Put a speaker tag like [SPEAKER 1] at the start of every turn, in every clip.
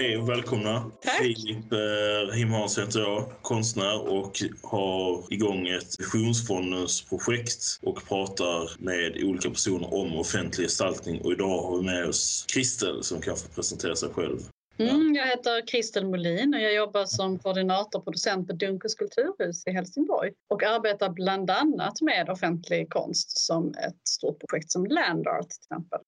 [SPEAKER 1] hej och välkomna.
[SPEAKER 2] Tack.
[SPEAKER 1] Filip eh, Himhans heter jag, konstnär och har igång ett Visionsfondens projekt och pratar med olika personer om offentlig gestaltning. Och idag har vi med oss Kristel som kan få presentera sig själv.
[SPEAKER 2] Mm, jag heter Kristel Molin och jag jobbar som koordinator och producent på Dunkers kulturhus i Helsingborg och arbetar bland annat med offentlig konst som ett stort projekt som Landart till exempel.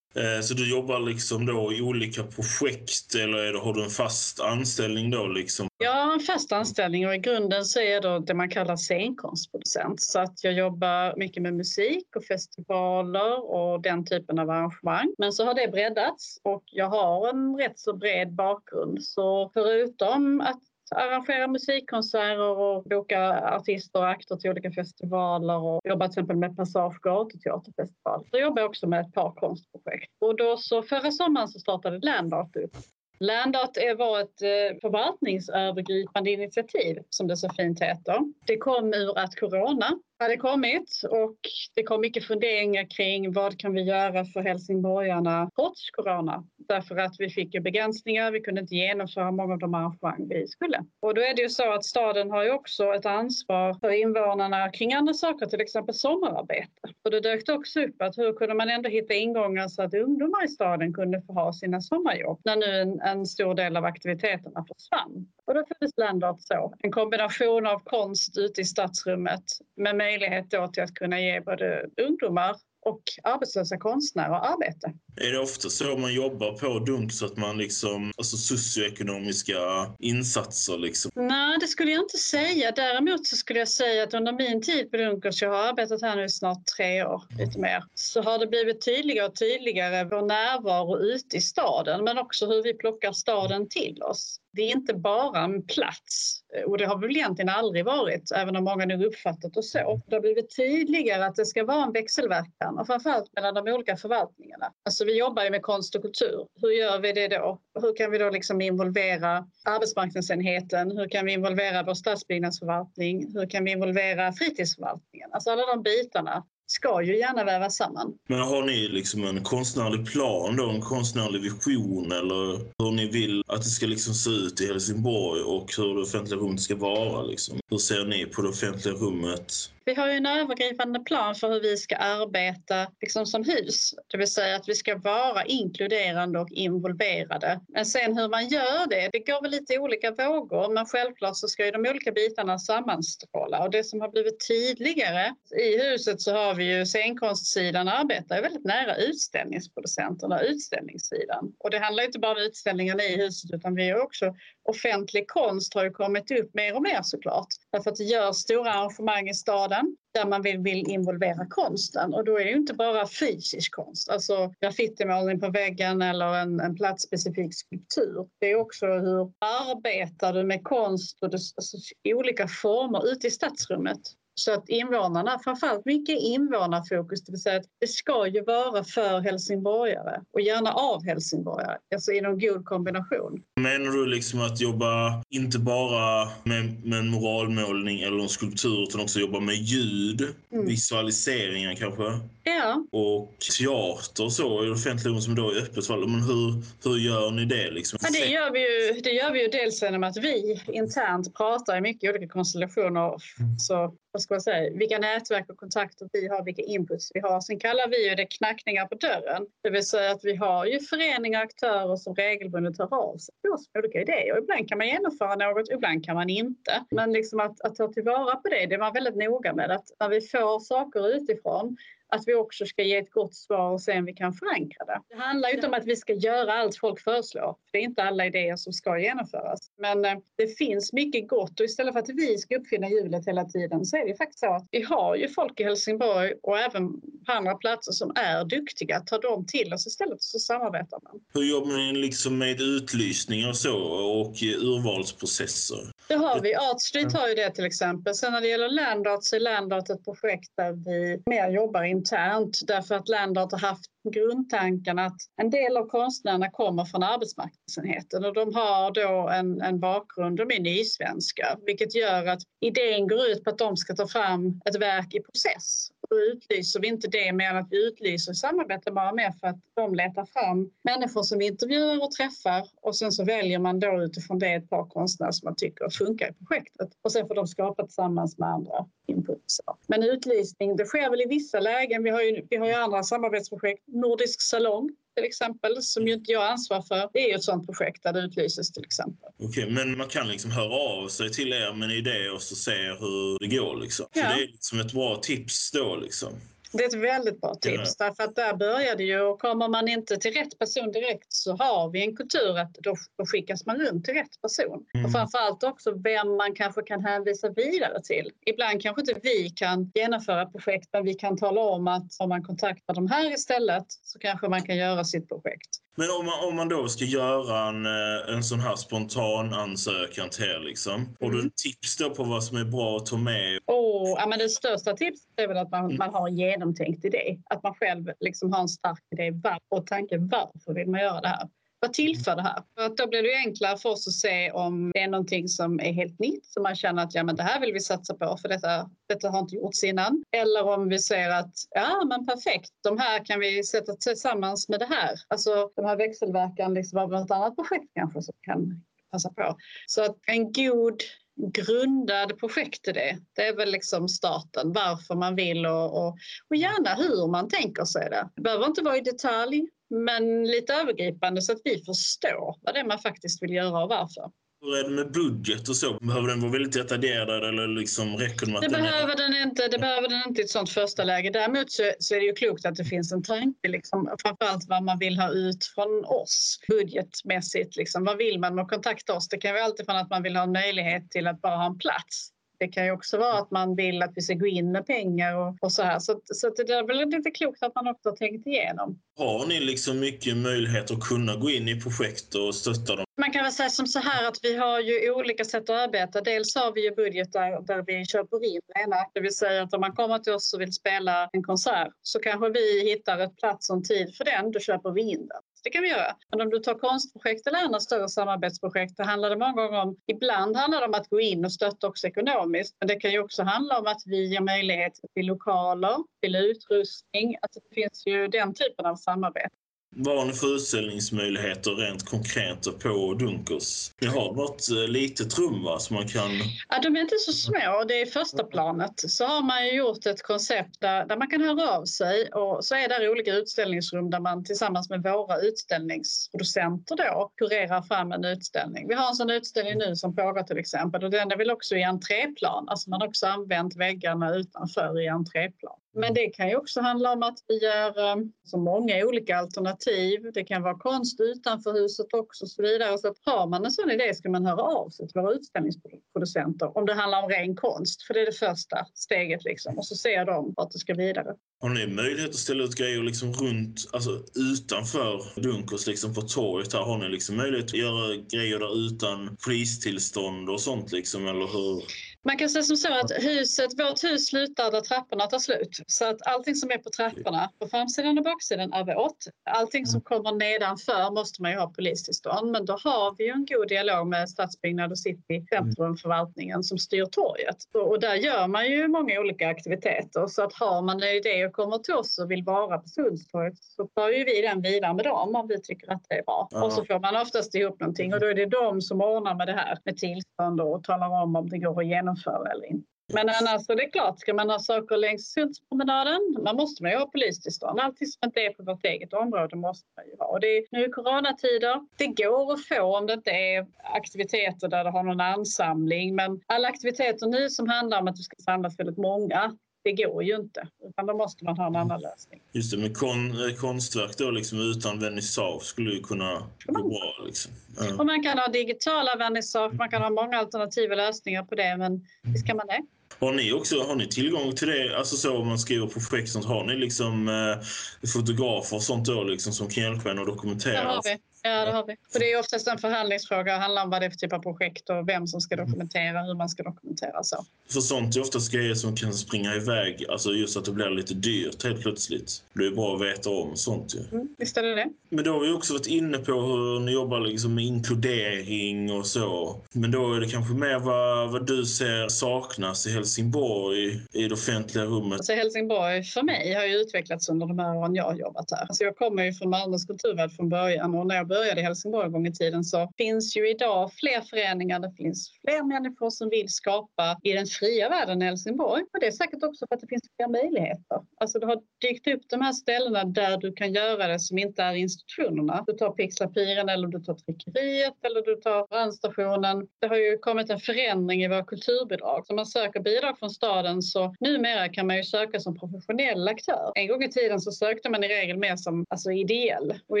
[SPEAKER 1] Eh, så du jobbar liksom då i olika projekt eller är det, har du en fast anställning då liksom?
[SPEAKER 2] Jag har en fast anställning och i grunden så är jag då det man kallar scenkonstproducent. Så att jag jobbar mycket med musik och festivaler och den typen av arrangemang. Men så har det breddats och jag har en rätt så bred bakgrund. Så förutom att arrangera musikkonserter och boka artister och akter till olika festivaler och jobba till exempel med Passage gatuteaterfestival. Jag jobbar jag också med ett par konstprojekt. Och då så förra sommaren så startade Landart upp Landart var ett eh, förvaltningsövergripande initiativ som det så fint heter. Det kom ur att corona hade kommit och det kom mycket funderingar kring vad kan vi göra för helsingborgarna trots corona. Därför att vi fick ju begränsningar, vi kunde inte genomföra många av de arrangemang vi skulle. Och då är det ju så att staden har ju också ett ansvar för invånarna kring andra saker, till exempel sommararbete. Och det dök också upp att hur kunde man ändå hitta ingångar så att ungdomar i staden kunde få ha sina sommarjobb när nu en, en stor del av aktiviteterna försvann. Och då föddes Landart så. En kombination av konst ute i stadsrummet med möjlighet då till att kunna ge både ungdomar och arbetslösa konstnärer arbete.
[SPEAKER 1] Är det ofta så man jobbar på Dunk så att man liksom, alltså socioekonomiska insatser liksom?
[SPEAKER 2] Nej, det skulle jag inte säga. Däremot så skulle jag säga att under min tid på Dunkers, jag har arbetat här nu i snart tre år, lite mer, så har det blivit tydligare och tydligare vår närvaro ute i staden, men också hur vi plockar staden till oss. Det är inte bara en plats eh, och det har väl egentligen aldrig varit, även om många nu uppfattat det så. Det har blivit tydligare att det ska vara en växelverkan och framförallt mellan de olika förvaltningarna. Alltså vi jobbar ju med konst och kultur. Hur gör vi det då? Hur kan vi då liksom involvera arbetsmarknadsenheten? Hur kan vi involvera vår stadsbyggnadsförvaltning? Hur kan vi involvera fritidsförvaltningen? Alltså alla de bitarna ska ju gärna vävas samman.
[SPEAKER 1] Men har ni liksom en konstnärlig plan då, en konstnärlig vision eller hur ni vill att det ska liksom se ut i Helsingborg och hur det offentliga rummet ska vara liksom? Hur ser ni på det offentliga rummet?
[SPEAKER 2] Vi har ju en övergripande plan för hur vi ska arbeta liksom som hus. Det vill säga att vi ska vara inkluderande och involverade. Men sen hur man gör det, det går väl lite i olika vågor. Men självklart så ska ju de olika bitarna sammanstråla. Och det som har blivit tydligare i huset så har vi ju scenkonstsidan arbetar väldigt nära utställningsproducenterna, utställningssidan. Och det handlar inte bara om utställningarna i huset utan vi har också offentlig konst har ju kommit upp mer och mer såklart. Därför att det görs stora arrangemang i staden där man vill, vill involvera konsten. Och då är det ju inte bara fysisk konst, alltså graffitimålning på väggen eller en, en platsspecifik skulptur. Det är också hur arbetar du med konst och det, alltså, i olika former ute i stadsrummet. Så att invånarna, framförallt mycket invånarfokus, det vill säga att det ska ju vara för helsingborgare och gärna av helsingborgare, alltså i någon god kombination.
[SPEAKER 1] Menar du liksom att jobba inte bara med, med en moralmålning eller en skulptur utan också jobba med ljud,
[SPEAKER 2] Mm.
[SPEAKER 1] visualiseringar kanske?
[SPEAKER 2] Ja,
[SPEAKER 1] Och teater så i offentliga rummet som då är öppet. Men hur, hur gör ni det liksom?
[SPEAKER 2] Ja, det, gör vi ju, det gör vi ju dels genom att vi internt pratar i mycket olika konstellationer. Så, vad ska man säga, vilka nätverk och kontakter vi har, vilka inputs vi har. Sen kallar vi ju det knackningar på dörren. Det vill säga att vi har ju föreningar och aktörer som regelbundet hör av sig till oss med olika idéer. Och ibland kan man genomföra något, ibland kan man inte. Men liksom att, att ta tillvara på det, det är man väldigt noga med. Att när vi får saker utifrån att vi också ska ge ett gott svar och se om vi kan förankra det. Det handlar ju inte om att vi ska göra allt folk föreslår. Det är inte alla idéer som ska genomföras. Men eh, det finns mycket gott och istället för att vi ska uppfinna hjulet hela tiden så är det faktiskt så att vi har ju folk i Helsingborg och även på andra platser som är duktiga. Ta dem till oss istället så samarbetar man.
[SPEAKER 1] Hur jobbar ni liksom med utlysningar och så och urvalsprocesser?
[SPEAKER 2] Det har vi. Artstreet har ju det till exempel. Sen när det gäller Landart så är Landart ett projekt där vi mer jobbar internt därför att Landart har haft grundtanken att en del av konstnärerna kommer från arbetsmarknadsenheten och de har då en, en bakgrund, de är nysvenskar vilket gör att idén går ut på att de ska ta fram ett verk i process då utlyser vi inte det mer än att vi utlyser i samarbete bara med för att de letar fram människor som vi intervjuar och träffar och sen så väljer man då utifrån det ett par konstnärer som man tycker funkar i projektet och sen får de skapa tillsammans med andra input. Men utlysning, det sker väl i vissa lägen. Vi har ju, vi har ju andra samarbetsprojekt, Nordisk salong till exempel, som ju inte jag har ansvar för. Det är ju ett sådant projekt där det utlyses till exempel.
[SPEAKER 1] Okej, okay, men man kan liksom höra av sig till er med en idé och så se hur det går liksom. Ja. Så det är liksom ett bra tips då liksom.
[SPEAKER 2] Det är ett väldigt bra tips ja. därför att där börjar det ju och kommer man inte till rätt person direkt så har vi en kultur att då, skickas man runt till rätt person. Mm. Och framförallt också vem man kanske kan hänvisa vidare till. Ibland kanske inte vi kan genomföra projekt men vi kan tala om att om man kontaktar de här istället så kanske man kan göra sitt projekt.
[SPEAKER 1] Men om man, om man då ska göra en, eh, en sån här spontan ansökan till er, liksom, har du mm. tips då på vad som är bra att ta med?
[SPEAKER 2] Oh, ja, men det största tipset är väl att man, mm. man har en genomtänkt idé. Att man själv liksom har en stark idé och tanke varför vill man göra det här. Vad tillför det här? För att då blir det enklare för oss att se om det är någonting som är helt nytt som man känner att ja, men det här vill vi satsa på för detta, detta har inte gjorts innan. Eller om vi ser att ja, men perfekt, de här kan vi sätta tillsammans med det här. Alltså de här växelverkan liksom av något annat projekt kanske som kan passa på. Så att en god grundad projektidé. Det är väl liksom starten, varför man vill och, och, och gärna hur man tänker sig det. Det behöver inte vara i detalj, men lite övergripande så att vi förstår vad det är man faktiskt vill göra och varför.
[SPEAKER 1] Hur är det med budget och så? Behöver den vara väldigt detaljerad eller liksom räcker det med
[SPEAKER 2] det behöver den inte. Det behöver den inte i ett sånt första läge. Däremot så, så är det ju klokt att det finns en tanke, liksom, framförallt vad man vill ha ut från oss budgetmässigt. Liksom. Vad vill man med att kontakta oss? Det kan vara alltifrån att man vill ha en möjlighet till att bara ha en plats det kan ju också vara att man vill att vi ska gå in med pengar och, och så här. Så, så det är väl lite klokt att man också har tänkt igenom.
[SPEAKER 1] Har ni liksom mycket möjlighet att kunna gå in i projekt och stötta dem?
[SPEAKER 2] Man kan väl säga som så här att vi har ju olika sätt att arbeta. Dels har vi ju budgetar där vi köper in ena. Det vill säga att om man kommer till oss och vill spela en konsert så kanske vi hittar ett plats och en tid för den, då köper vi in den. Det kan vi göra. Men om du tar konstprojekt eller andra större samarbetsprojekt, då handlar det många gånger om, ibland handlar det om att gå in och stötta också ekonomiskt, men det kan ju också handla om att vi ger möjlighet till lokaler, till utrustning. Alltså det finns ju den typen av samarbete.
[SPEAKER 1] Vad har ni för utställningsmöjligheter rent konkret på Dunkers? Ni har något eh, litet rum va, som man kan...
[SPEAKER 2] Ja, de är inte så små. Det är första planet. Så har man gjort ett koncept där, där man kan höra av sig och så är det olika utställningsrum där man tillsammans med våra utställningsproducenter då kurerar fram en utställning. Vi har en sån utställning nu som pågår till exempel och den är väl också i entréplan. Alltså man har också använt väggarna utanför i entréplan. Men det kan ju också handla om att vi gör eh, så många olika alternativ. Det kan vara konst utanför huset också och så vidare. Så att har man en sån idé ska man höra av sig till våra utställningsproducenter om det handlar om ren konst. För det är det första steget liksom. Och så ser de vart det ska vidare.
[SPEAKER 1] Har ni möjlighet att ställa ut grejer liksom runt, alltså utanför Dunkers, liksom på torget här? Har ni liksom möjlighet att göra grejer där utan polistillstånd och sånt liksom, eller hur?
[SPEAKER 2] Man kan säga som så att huset, vårt hus slutar där trapporna tar slut. Så att allting som är på trapporna, på framsidan och baksidan är vårt. Allting som kommer nedanför måste man ju ha polistillstånd. Men då har vi ju en god dialog med stadsbyggnad och city, centrumförvaltningen som styr torget. Och där gör man ju många olika aktiviteter. Så att har man en idé och kommer till oss och vill vara på Sundstorget så tar ju vi den vidare med dem om vi tycker att det är bra. Ja. Och så får man oftast ihop någonting och då är det de som ordnar med det här med tillstånd och talar om om det går att genomföra eller inte. Men annars så är det klart, ska man ha saker längs Sundspromenaden, man måste man ju ha polistillstånd. Allting som inte är på vårt eget område måste man ju ha. Och det är, nu är coronatider. Det går att få om det inte är aktiviteter där det har någon ansamling. Men alla aktiviteter nu som handlar om att det ska samlas väldigt många, det går ju inte. Utan då måste man ha en annan lösning.
[SPEAKER 1] Just det, men kon, eh, konstverk då liksom utan vernissage skulle ju kunna gå bra. Liksom.
[SPEAKER 2] Och man kan ha digitala vernissage, man kan ha många alternativa lösningar på det, men visst kan man det.
[SPEAKER 1] Har ni också har ni tillgång till det? Alltså så om man skriver projekt, sånt, har ni liksom eh, fotografer och sånt då liksom som kan hjälpa en att dokumentera?
[SPEAKER 2] Det har vi. Ja, det har vi. För det är oftast en förhandlingsfråga. Det handlar om vad det är för typ av projekt och vem som ska dokumentera, hur man ska dokumentera. Så.
[SPEAKER 1] För sånt är oftast grejer som kan springa iväg, alltså just att det blir lite dyrt helt plötsligt. Det är bra att veta om sånt ju.
[SPEAKER 2] Mm, visst är det det.
[SPEAKER 1] Men då har vi också varit inne på hur ni jobbar liksom med inkludering och så. Men då är det kanske mer vad, vad du ser saknas i Helsingborg i det offentliga rummet?
[SPEAKER 2] Alltså Helsingborg för mig har ju utvecklats under de här åren jag har jobbat här. Alltså jag kommer ju från Malmös kulturvärld från början och när jag började i Helsingborg en gång i tiden så finns ju idag fler föreningar, det finns fler människor som vill skapa i den fria världen i Helsingborg. Och det är säkert också för att det finns fler möjligheter. Alltså det har dykt upp de här ställena där du kan göra det som inte är institutionerna. Du tar Pixlapiren eller du tar tryckeriet eller du tar brandstationen. Det har ju kommit en förändring i våra kulturbidrag. Så man söker bidrag från staden så numera kan man ju söka som professionell aktör. En gång i tiden så sökte man i regel mer som alltså ideell och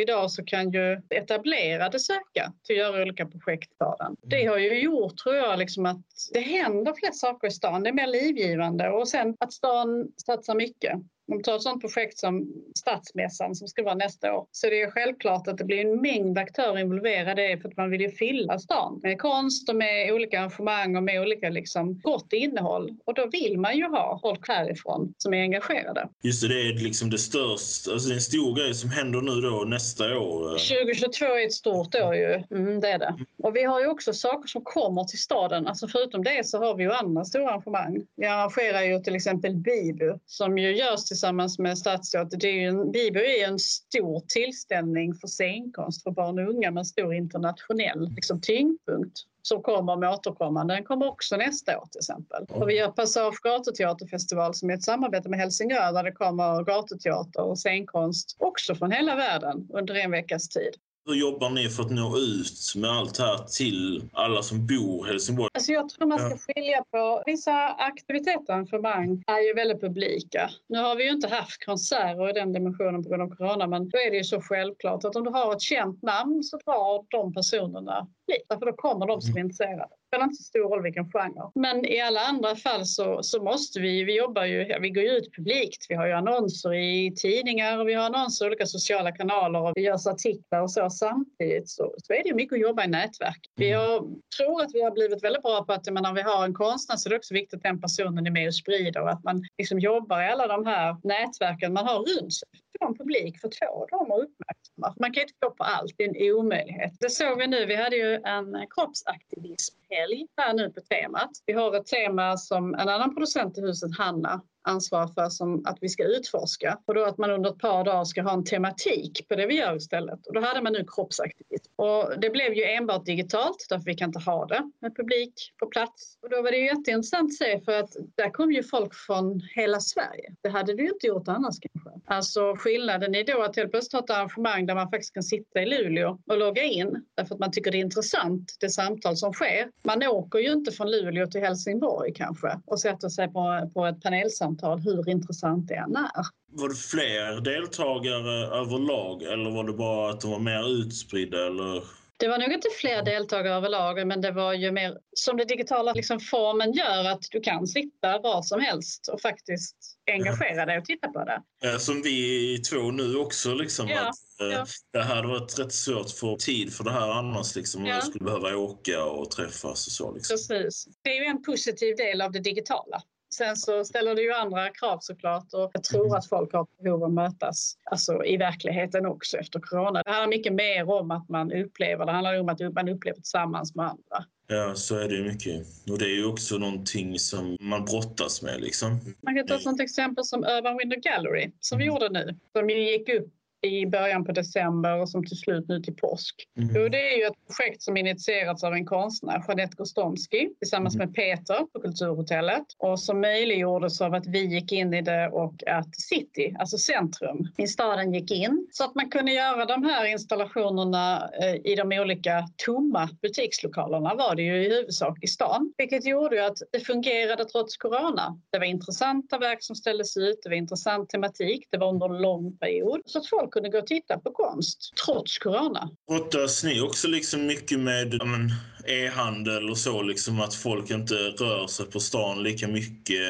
[SPEAKER 2] idag så kan ju etablerade söka till att göra olika projekt för den. Det har ju gjort tror jag liksom att det händer fler saker i stan. Det är mer livgivande och sen att stan satsar mycket. Om du tar ett sådant projekt som Stadsmässan som ska vara nästa år så det är självklart att det blir en mängd aktörer involverade för att man vill ju fylla stan med konst och med olika arrangemang och med olika liksom gott innehåll. Och då vill man ju ha folk härifrån som är engagerade.
[SPEAKER 1] Just det, det är liksom det största, alltså det är en stor grej som händer nu då nästa år.
[SPEAKER 2] 2022 är ett stort år ju, mm, det är det. Och vi har ju också saker som kommer till staden. Alltså förutom det så har vi ju andra stora arrangemang. Vi arrangerar ju till exempel Bibu som ju görs till tillsammans med Stadsteatern. Det är en, Bibo är en stor tillställning för scenkonst för barn och unga med stor internationell liksom, tyngdpunkt som kommer med återkommande. Den kommer också nästa år till exempel. Och vi gör Passage gatuteaterfestival som är ett samarbete med Helsingör där det kommer gatuteater och scenkonst också från hela världen under en veckas tid.
[SPEAKER 1] Hur jobbar ni för att nå ut med allt här till alla som bor i Helsingborg?
[SPEAKER 2] Alltså jag tror man ska skilja på vissa aktiviteter och arrangemang är ju väldigt publika. Nu har vi ju inte haft konserter i den dimensionen på grund av corona men då är det ju så självklart att om du har ett känt namn så drar de personerna dit. För då kommer de som är intresserade spelar inte så stor roll vilken genre. Men i alla andra fall så, så måste vi, vi jobbar ju, vi går ju ut publikt. Vi har ju annonser i tidningar och vi har annonser i olika sociala kanaler och vi gör artiklar och så. Samtidigt så, så är det mycket att jobba i nätverk. Vi mm. har, tror att vi har blivit väldigt bra på att när vi har en konstnär så är det också viktigt att den personen är med och sprider och att man liksom jobbar i alla de här nätverken man har runt sig få en publik för två dem att uppmärksamma. Alltså, man kan inte gå på allt, det är en omöjlighet. Det såg vi nu, vi hade ju en kroppsaktivismhelg här nu på temat. Vi har ett tema som en annan producent i huset, Hanna, ansvar för som att vi ska utforska. Och då att man under ett par dagar ska ha en tematik på det vi gör istället. Och då hade man nu kroppsaktivism. Och det blev ju enbart digitalt därför vi kan inte ha det med publik på plats. Och då var det ju jätteintressant att se för att där kom ju folk från hela Sverige. Det hade du ju inte gjort annars kanske. Alltså skillnaden är då att helt plötsligt ha ett arrangemang där man faktiskt kan sitta i Luleå och logga in därför att man tycker det är intressant det samtal som sker. Man åker ju inte från Luleå till Helsingborg kanske och sätter sig på, på ett panelsamtal samtal hur intressant det än är.
[SPEAKER 1] Var det fler deltagare överlag eller var det bara att de var mer utspridda? Eller?
[SPEAKER 2] Det var nog inte fler deltagare överlag men det var ju mer som det digitala liksom formen gör att du kan sitta var som helst och faktiskt engagera dig och titta på det.
[SPEAKER 1] Som vi två nu också. Liksom, ja, att, eh, ja. Det hade varit rätt svårt att få tid för det här annars. Liksom, ja. Man skulle behöva åka och träffas och så. Liksom.
[SPEAKER 2] Precis. Det är ju en positiv del av det digitala. Sen så ställer det ju andra krav såklart och jag tror att folk har behov av att mötas alltså, i verkligheten också efter corona. Det handlar mycket mer om att man upplever, det handlar om att man upplever tillsammans med andra.
[SPEAKER 1] Ja, så är det ju mycket. Och det är ju också någonting som man brottas med. Liksom.
[SPEAKER 2] Man kan ta ett sånt exempel som Urban Window Gallery som vi mm. gjorde nu. Som gick upp i början på december och som till slut nu till påsk. Mm. Jo, det är ju ett projekt som initierats av en konstnär, Jeanette Gostomski, tillsammans mm. med Peter på Kulturhotellet och som möjliggjordes av att vi gick in i det och att City, alltså centrum i staden gick in så att man kunde göra de här installationerna eh, i de olika tomma butikslokalerna var det ju i huvudsak i stan, vilket gjorde att det fungerade trots corona. Det var intressanta verk som ställdes ut, det var intressant tematik, det var under en lång period så att folk folk kunde gå och titta på konst trots corona.
[SPEAKER 1] Brottas ni också liksom mycket med e-handel och så, liksom att folk inte rör sig på stan lika mycket?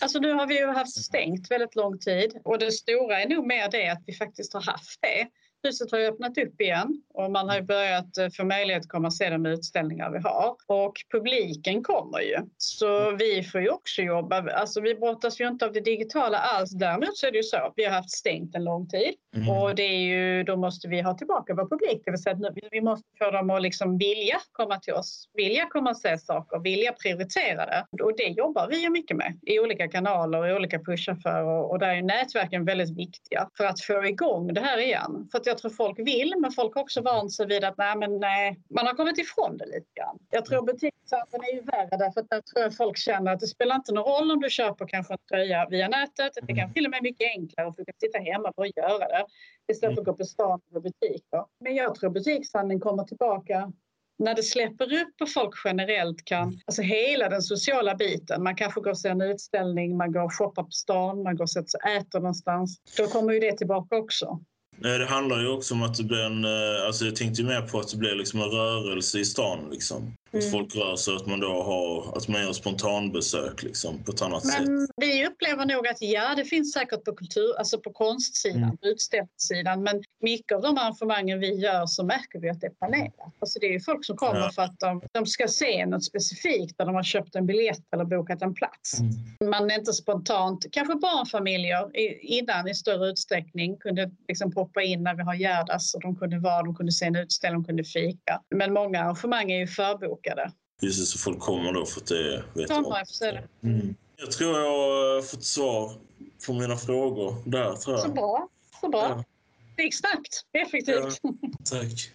[SPEAKER 2] Alltså nu har vi ju haft stängt väldigt lång tid och det stora är nog mer det att vi faktiskt har haft det Huset har öppnat upp igen och man har börjat eh, få möjlighet att komma och se de utställningar vi har. Och publiken kommer ju. Så vi får ju också jobba. Alltså vi brottas ju inte av det digitala alls. Däremot så är det ju så. Vi har haft stängt en lång tid mm. och det är ju, då måste vi ha tillbaka vår publik. Det vill säga att vi måste få dem att liksom vilja komma till oss, vilja komma och se saker, vilja prioritera det. Och det jobbar vi ju mycket med i olika kanaler och olika pushar för och, och där är nätverken väldigt viktiga för att få igång det här igen. För att jag tror folk vill men folk har också vant sig vid att nej, men nej, man har kommit ifrån det lite grann. Jag tror butikshandeln är ju värre därför att där tror jag folk känner att det spelar inte någon roll om du köper kanske en tröja via nätet. Det kan till och med mycket enklare för du kan sitta hemma och göra det istället för att gå på stan och butiker. Men jag tror butikshandeln kommer tillbaka när det släpper upp och folk generellt kan, alltså hela den sociala biten, man kanske går och ser en utställning, man går och shoppar på stan, man går och sätter sig och äter någonstans, då kommer ju det tillbaka också.
[SPEAKER 1] Nej, det handlar ju också om att det blir en... Eh, alltså jag tänkte ju mer på att det blir liksom en rörelse i stan. Liksom. Mm. Att folk rör sig, att man då har att man gör spontanbesök liksom, på ett annat
[SPEAKER 2] Men
[SPEAKER 1] sätt.
[SPEAKER 2] Vi upplever nog att ja, det finns säkert på kultur, alltså på konstsidan, mm. på utställningssidan. Men mycket av de arrangemangen vi gör så märker vi att det är planerat. Alltså det är ju folk som kommer ja. för att de, de, ska se något specifikt där de har köpt en biljett eller bokat en plats. Mm. Man är inte spontant, kanske barnfamiljer innan i större utsträckning kunde liksom poppa in när vi har Gärdas och de kunde vara, de kunde se en utställning, de kunde fika. Men många arrangemang är ju förbokade bokade.
[SPEAKER 1] Just det, så folk kommer då för att det vet
[SPEAKER 2] kommer efter det. Mm.
[SPEAKER 1] Jag tror jag har fått svar på mina frågor där, tror jag.
[SPEAKER 2] Så bra. Så bra. Ja. Det gick snabbt. Effektivt.
[SPEAKER 1] Ja. Tack.